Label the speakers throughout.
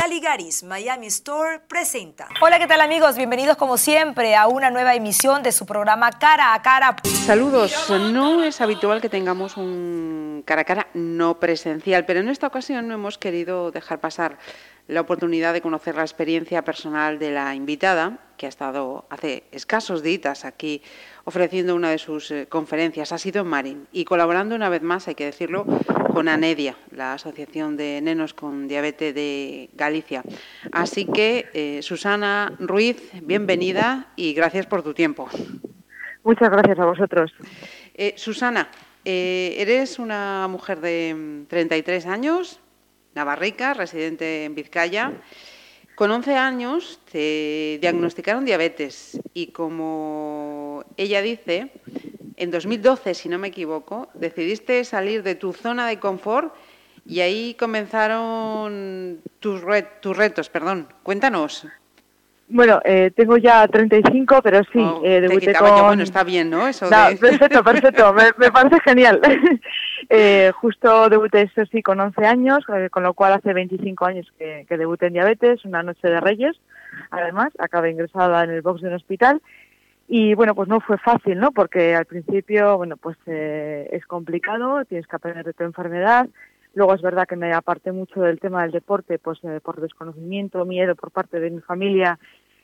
Speaker 1: Caligaris Miami Store presenta.
Speaker 2: Hola, ¿qué tal amigos? Bienvenidos como siempre a una nueva emisión de su programa Cara a Cara.
Speaker 3: Saludos. No es habitual que tengamos un cara a cara no presencial, pero en esta ocasión no hemos querido dejar pasar la oportunidad de conocer la experiencia personal de la invitada, que ha estado hace escasos días aquí ofreciendo una de sus eh, conferencias. Ha sido en Marín y colaborando una vez más, hay que decirlo, con ANEDIA, la Asociación de Nenos con Diabetes de Galicia. Así que, eh, Susana Ruiz, bienvenida y gracias por tu tiempo.
Speaker 4: Muchas gracias a vosotros.
Speaker 3: Eh, Susana, eres una mujer de 33 mm, años, navarrica, residente en Vizcaya. Con 11 años te diagnosticaron diabetes y como ella dice, en 2012, si no me equivoco, decidiste salir de tu zona de confort y ahí comenzaron tus, tus retos. Perdón, cuéntanos.
Speaker 4: Bueno, eh, tengo ya 35, pero sí, oh,
Speaker 3: eh, debuté con... Bueno, está bien, ¿no? Eso
Speaker 4: Perfecto, perfecto, me, parece genial. eh, justo debuté, eso sí, con 11 años, eh, con lo cual hace 25 años que, que, debuté en diabetes, una noche de reyes, además, acabé ingresada en el box de un hospital. Y bueno, pues no fue fácil, ¿no? Porque al principio, bueno, pues eh, es complicado, tienes que aprender de tu enfermedad, Luego es verdad que me aparté mucho del tema del deporte, pues por desconocimiento, miedo por parte de mi familia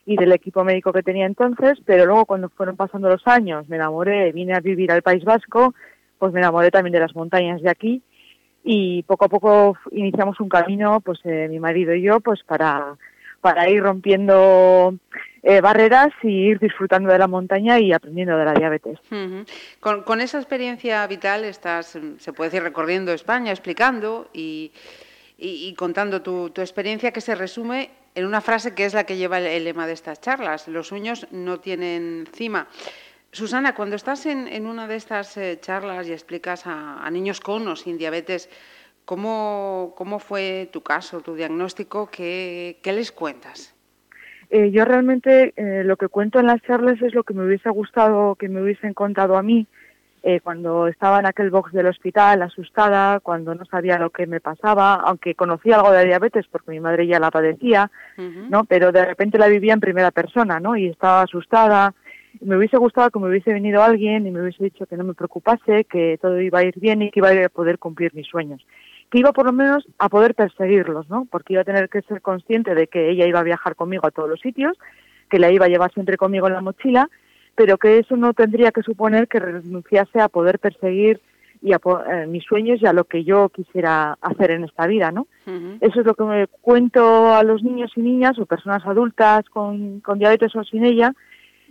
Speaker 4: y del equipo médico que tenía entonces, pero luego cuando fueron pasando los años me enamoré, vine a vivir al País Vasco, pues me enamoré también de las montañas de aquí y poco a poco iniciamos un camino, pues eh, mi marido y yo, pues para, para ir rompiendo eh, barreras y ir disfrutando de la montaña y aprendiendo de la diabetes.
Speaker 3: con, esa experiencia vital estás, se puede decir, recorriendo España, explicando y, y, contando tu, tu experiencia que se resume en una frase que es la que lleva el, lema de estas charlas, los sueños no tienen cima. Susana, cuando estás en, una de estas eh, charlas y explicas a, niños con o sin diabetes, ¿cómo, cómo fue tu caso, tu diagnóstico? ¿Qué, qué les cuentas?
Speaker 4: Eh, yo realmente eh, lo que cuento en las charlas es lo que me hubiese gustado que me hubiesen contado a mí eh, cuando estaba en aquel box del hospital asustada, cuando no sabía lo que me pasaba, aunque conocía algo de diabetes porque mi madre ya la padecía, ¿no? Pero de repente la vivía en primera persona, ¿no? Y estaba asustada. Me hubiese gustado que me hubiese venido alguien y me hubiese dicho que no me preocupase, que todo iba a ir bien y que iba a poder cumplir mis sueños. Que iba por lo menos a poder perseguirlos, ¿no? Porque iba a tener que ser consciente de que ella iba a viajar conmigo a todos los sitios, que la iba a llevar siempre conmigo en la mochila pero que eso no tendría que suponer que renunciase a poder perseguir y a, eh, mis sueños y a lo que yo quisiera hacer en esta vida, ¿no? Eso es lo que me cuento a los niños y niñas o personas adultas con, con diabetes o sin ella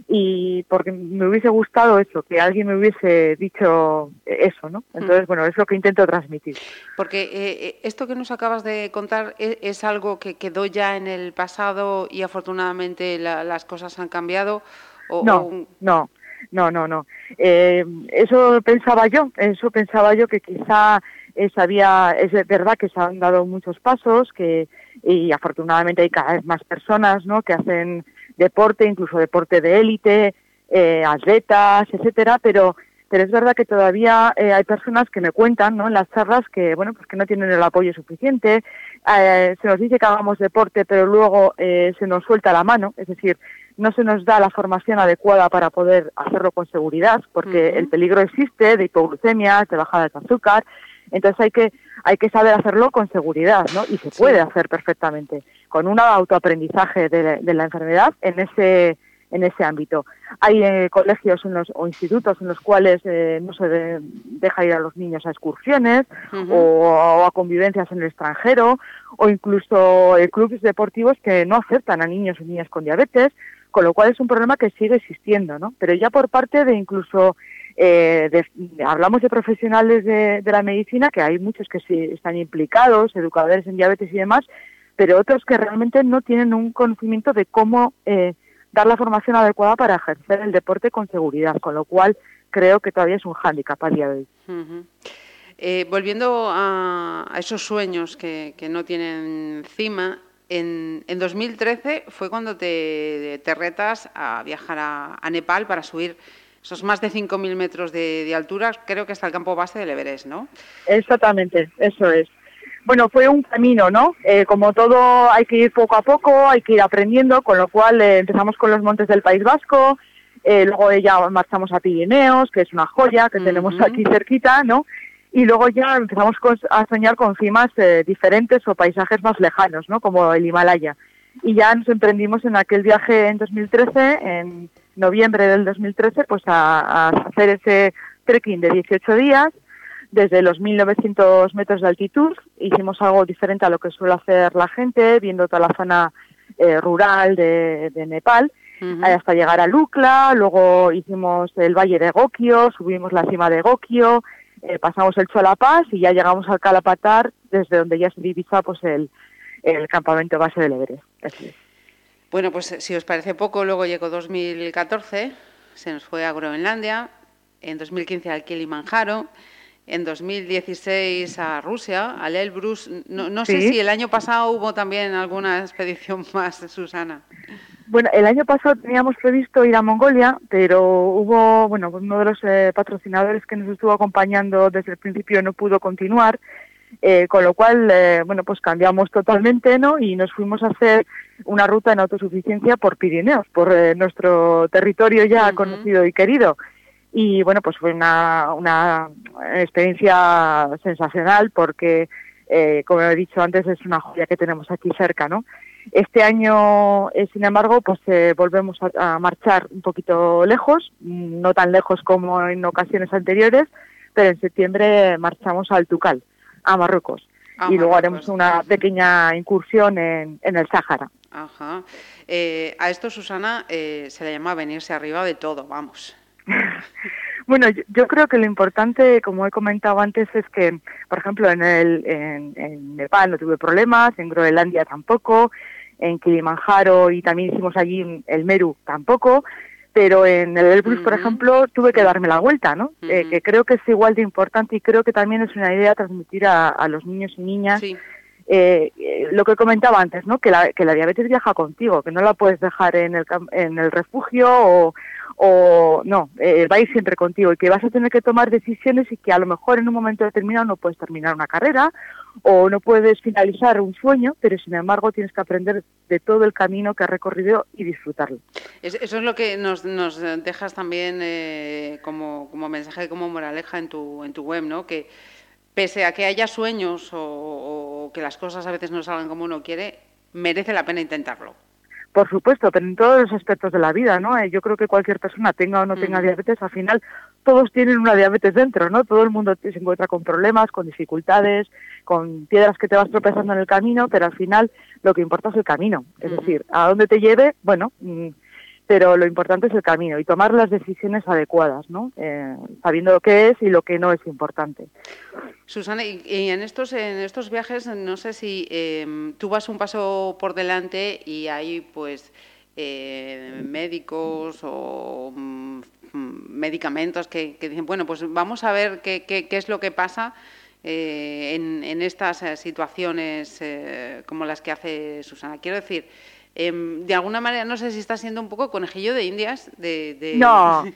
Speaker 4: y porque me hubiese gustado eso, que alguien me hubiese dicho eso, ¿no? Entonces, bueno, es lo que intento transmitir.
Speaker 3: Porque eh, eh, esto que nos acabas de contar es, es, algo que quedó ya en el pasado y afortunadamente las cosas han cambiado
Speaker 4: no, no, no, no, no. Eh, eso pensaba yo, eso pensaba yo que quizá es, había, es verdad que se han dado muchos pasos, que y afortunadamente hay cada vez más personas, ¿no? Que hacen deporte, incluso deporte de élite, eh, atletas, etcétera, pero pero es verdad que todavía eh, hay personas que me cuentan ¿no? en las charlas que bueno pues que no tienen el apoyo suficiente. Se nos dice que hagamos deporte pero luego se nos suelta la mano. Es decir no se nos da la formación adecuada para poder hacerlo con seguridad, porque el peligro existe de hipoglucemia, de bajada de azúcar, entonces hay que, hay que saber hacerlo con seguridad, ¿no? Y se puede hacer perfectamente, con un autoaprendizaje de, la enfermedad en ese, en ese ámbito. Hay eh, colegios en los, o institutos en los cuales eh, no se deja ir a los niños a excursiones o, a convivencias en el extranjero o incluso eh, clubes deportivos que no aceptan a niños y niñas con diabetes con lo cual es un problema que sigue existiendo, ¿no? Pero ya por parte de incluso, eh, hablamos de profesionales de, la medicina, que hay muchos que sí están implicados, educadores en diabetes y demás, pero otros que realmente no tienen un conocimiento de cómo eh, dar la formación adecuada para ejercer el deporte con seguridad, con lo cual creo que todavía es un hándicap a día de hoy.
Speaker 3: Eh, volviendo a, esos sueños que, que no tienen cima, en, 2013 fue cuando te, retas a viajar a, Nepal para subir esos más de 5.000 metros de, altura, creo que hasta el campo base del Everest, ¿no?
Speaker 4: Exactamente, eso es. Bueno, fue un camino, ¿no? Eh, como todo hay que ir poco a poco, hay que ir aprendiendo, con lo cual eh, empezamos con los montes del País Vasco, eh, luego ya marchamos a Pirineos, que es una joya que tenemos aquí cerquita, ¿no? Y luego ya empezamos a soñar con cimas diferentes o paisajes más lejanos, ¿no? Como el Himalaya. Y ya nos emprendimos en aquel viaje en 2013, en noviembre del 2013, pues a, a hacer ese trekking de 18 días desde los 1900 metros de altitud. Hicimos algo diferente a lo que suele hacer la gente, viendo toda la zona eh, rural de, Nepal, hasta llegar a Lukla. Luego hicimos el valle de Gokio, subimos la cima de Gokio, eh, pasamos el Cholapaz y ya llegamos al Calapatar, desde donde ya se divisa pues, el, el campamento base del Everest.
Speaker 3: Bueno, pues si os parece poco, luego llegó 2014, se nos fue a Groenlandia, en 2015 al Kilimanjaro en 2016 a Rusia, al Elbrus. No, sé si el año pasado hubo también alguna expedición más, Susana.
Speaker 4: Bueno, el año pasado teníamos previsto ir a Mongolia, pero hubo, bueno, uno de los eh, patrocinadores que nos estuvo acompañando desde el principio no pudo continuar, eh, con lo cual, eh, bueno, pues cambiamos totalmente, ¿no? Y nos fuimos a hacer una ruta en autosuficiencia por Pirineos, por nuestro territorio ya conocido y querido y bueno, pues fue una, una experiencia sensacional porque, eh, como he dicho antes, es una joya que tenemos aquí cerca, ¿no? Este año, eh, sin embargo, pues eh, volvemos a, marchar un poquito lejos, no tan lejos como en ocasiones anteriores, pero en septiembre marchamos al Tucal, a Marruecos. y luego haremos una pequeña incursión en, en el Sáhara.
Speaker 3: Ajá. a esto, Susana, se le llama venirse arriba de todo, vamos.
Speaker 4: Bueno, yo, creo que lo importante, como he comentado antes, es que, por ejemplo, en, el, en, Nepal no tuve problemas, en Groenlandia tampoco, en Kilimanjaro y también hicimos allí el Meru tampoco, pero en el Elbrus, por ejemplo, tuve que darme la vuelta, ¿no? Eh, que creo que es igual de importante y creo que también es una idea transmitir a, los niños y niñas eh, lo que comentaba antes, ¿no? Que la, que la diabetes viaja contigo, que no la puedes dejar en el, en el refugio o, o no, eh, va a ir siempre contigo y que vas a tener que tomar decisiones y que a lo mejor en un momento determinado no puedes terminar una carrera o no puedes finalizar un sueño, pero sin embargo tienes que aprender de todo el camino que has recorrido y disfrutarlo.
Speaker 3: Eso es lo que nos, nos dejas también eh, como, como mensaje, como moraleja en tu, en tu web, ¿no? Que pese a que haya sueños o, o que las cosas a veces no salgan como uno quiere, merece la pena intentarlo.
Speaker 4: Por supuesto, pero en todos los aspectos de la vida, ¿no? Eh, yo creo que cualquier persona tenga o no tenga diabetes, al final todos tienen una diabetes dentro, ¿no? Todo el mundo se encuentra con problemas, con dificultades, con piedras que te vas tropezando en el camino, pero al final lo que importa es el camino. Es decir, a dónde te lleve, bueno, mm, pero lo importante es el camino y tomar las decisiones adecuadas, ¿no? Eh, sabiendo lo que es y lo que no es importante.
Speaker 3: Susana, y, en estos en estos viajes, no sé si em, tú vas un paso por delante y hay, pues, eh, médicos o mm, medicamentos que, dicen, bueno, pues vamos a ver qué, qué, es lo que pasa eh, en, en, estas situaciones como las que hace Susana. Quiero decir, Em, de alguna manera, no sé si está siendo un poco conejillo de indias. De,
Speaker 4: No.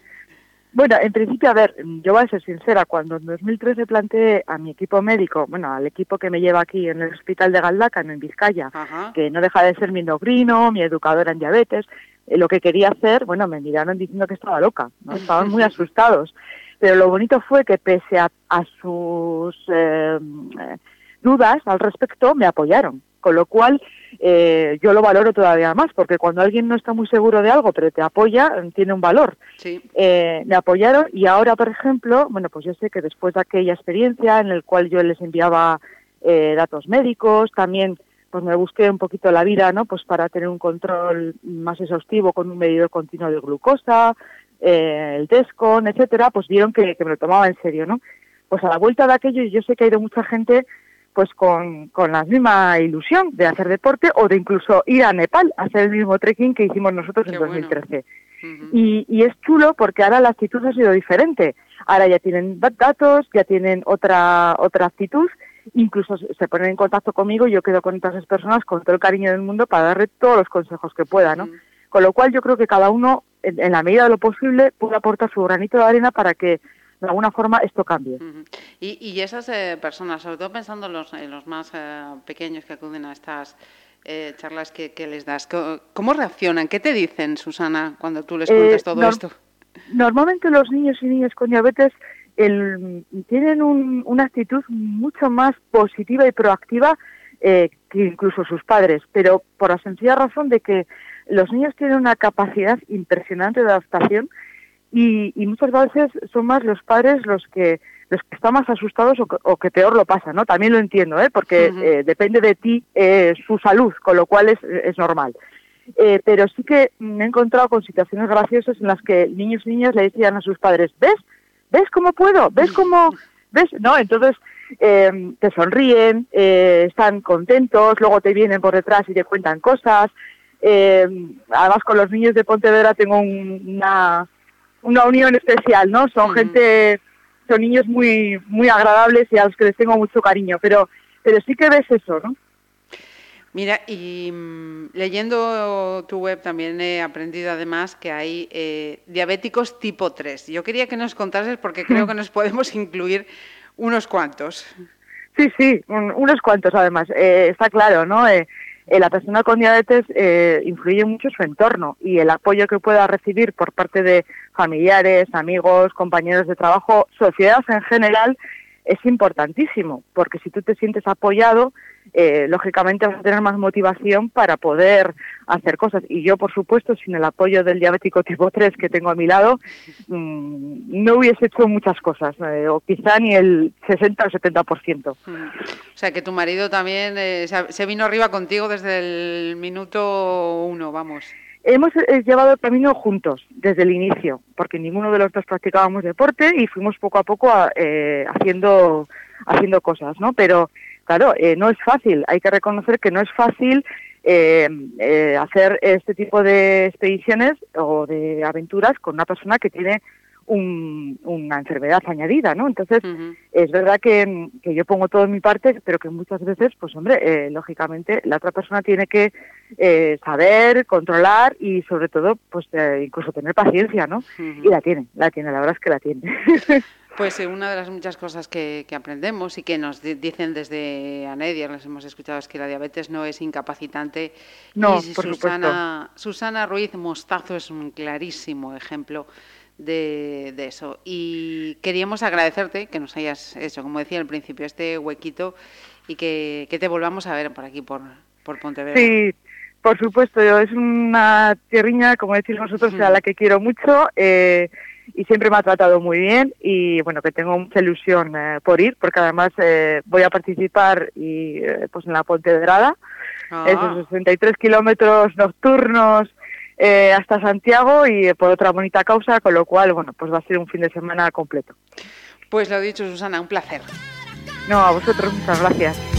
Speaker 4: Bueno, en principio, a ver, yo voy a ser sincera, cuando en 2013 planteé a mi equipo médico, bueno, al equipo que me lleva aquí en el hospital de Galdácano, en Vizcaya, que no deja de ser mi endocrino, mi educadora en diabetes, eh, lo que quería hacer, bueno, me miraron diciendo que estaba loca, ¿no? estaban muy asustados. Pero lo bonito fue que pese a, sus eh, dudas al respecto, me apoyaron. Con lo cual, eh, yo lo valoro todavía más, porque cuando alguien no está muy seguro de algo, pero te apoya, tiene un valor. Eh, me apoyaron y ahora, por ejemplo, bueno, pues yo sé que después de aquella experiencia en la cual yo les enviaba eh, datos médicos, también pues me busqué un poquito la vida, ¿no? Pues para tener un control más exhaustivo con un medidor continuo de glucosa, el Descon, etcétera, pues vieron que, que me lo tomaba en serio, ¿no? Pues a la vuelta de aquello yo sé que ha ido mucha gente pues con, con la misma ilusión de hacer deporte o de incluso ir a Nepal a hacer el mismo trekking que hicimos nosotros en 2013. y, y, es chulo porque ahora la actitud ha sido diferente. Ahora ya tienen datos, ya tienen otra, otra actitud, incluso se ponen en contacto conmigo y yo quedo con otras personas con todo el cariño del mundo para darle todos los consejos que pueda, ¿no? Con lo cual yo creo que cada uno, en, en la medida de lo posible, puede aportar su granito de arena para que de alguna forma esto cambie.
Speaker 3: y, esas eh, personas, sobre todo pensando en los, los más eh, pequeños que acuden a estas eh, charlas que, les das, ¿cómo reaccionan? ¿Qué te dicen, Susana, cuando tú les cuentas todo esto?
Speaker 4: Normalmente los niños y niñas con diabetes tienen una actitud mucho más positiva y proactiva que incluso sus padres, pero por la sencilla razón de que los niños tienen una capacidad impresionante de adaptación y, muchas veces son más los padres los que los que están más asustados o que, peor lo pasan, ¿no? También lo entiendo, ¿eh? Porque eh, depende de ti eh, su salud, con lo cual es, es normal. Eh, pero sí que me he encontrado con situaciones graciosas en las que niños y niñas le decían a sus padres, ¿ves? ¿Ves cómo puedo? ¿Ves cómo...? ¿Ves? ¿No? Entonces te sonríen, están contentos, luego te vienen por detrás y te cuentan cosas. además, con los niños de Pontevedra tengo una una unión especial, ¿no? Son gente, son niños muy, muy agradables y a los que les tengo mucho cariño, pero, pero sí que ves eso, ¿no?
Speaker 3: Mira, y mm, leyendo tu web también he aprendido además que hay eh, diabéticos tipo 3. Yo quería que nos contases porque creo que nos podemos incluir unos cuantos.
Speaker 4: Sí, sí, unos cuantos además. Eh, está claro, ¿no? Eh, la persona con diabetes eh, influye mucho su entorno y el apoyo que pueda recibir por parte de familiares, amigos, compañeros de trabajo, sociedad en general, es importantísimo, porque si tú te sientes apoyado, eh, lógicamente vas a tener más motivación para poder hacer cosas. Y yo, por supuesto, sin el apoyo del diabético tipo 3 que tengo a mi lado, mm, no hubiese hecho muchas cosas, eh, o quizá ni el 60 o 70%. Mm. O
Speaker 3: sea, que tu marido también eh, se vino arriba contigo desde el minuto uno, vamos.
Speaker 4: Hemos llevado el camino juntos desde el inicio, porque ninguno de los dos practicábamos deporte y fuimos poco a poco haciendo haciendo cosas, ¿no? Pero claro, eh, no es fácil, hay que reconocer que no es fácil eh, eh, hacer este tipo de expediciones o de aventuras con una persona que tiene una enfermedad añadida, ¿no? Entonces, es verdad que, yo pongo todo en mi parte, pero que muchas veces, pues hombre, lógicamente la otra persona tiene que saber, controlar y sobre todo, pues incluso tener paciencia, ¿no? Y la tiene, la tiene, la verdad es que la tiene.
Speaker 3: Pues eh, una de las muchas cosas que, aprendemos y que nos dicen desde ANEDIA, les hemos escuchado, es que la diabetes no es incapacitante.
Speaker 4: No,
Speaker 3: y Susana, Susana Ruiz Mostazo es un clarísimo ejemplo de, eso. Y queríamos agradecerte que nos hayas hecho, como decía al principio, este huequito y que, te volvamos a ver por aquí, por, por Pontevedra.
Speaker 4: Sí, por supuesto, es una tierriña, como decís vosotros, a la que quiero mucho. Eh, y siempre me ha tratado muy bien y bueno que tengo mucha ilusión eh, por ir porque además eh, voy a participar y eh, pues en la Ponte de Grada ah. esos 63 kilómetros nocturnos hasta Santiago y por otra bonita causa con lo cual bueno pues va a ser un fin de semana completo
Speaker 3: pues lo dicho Susana un placer
Speaker 4: no a vosotros muchas gracias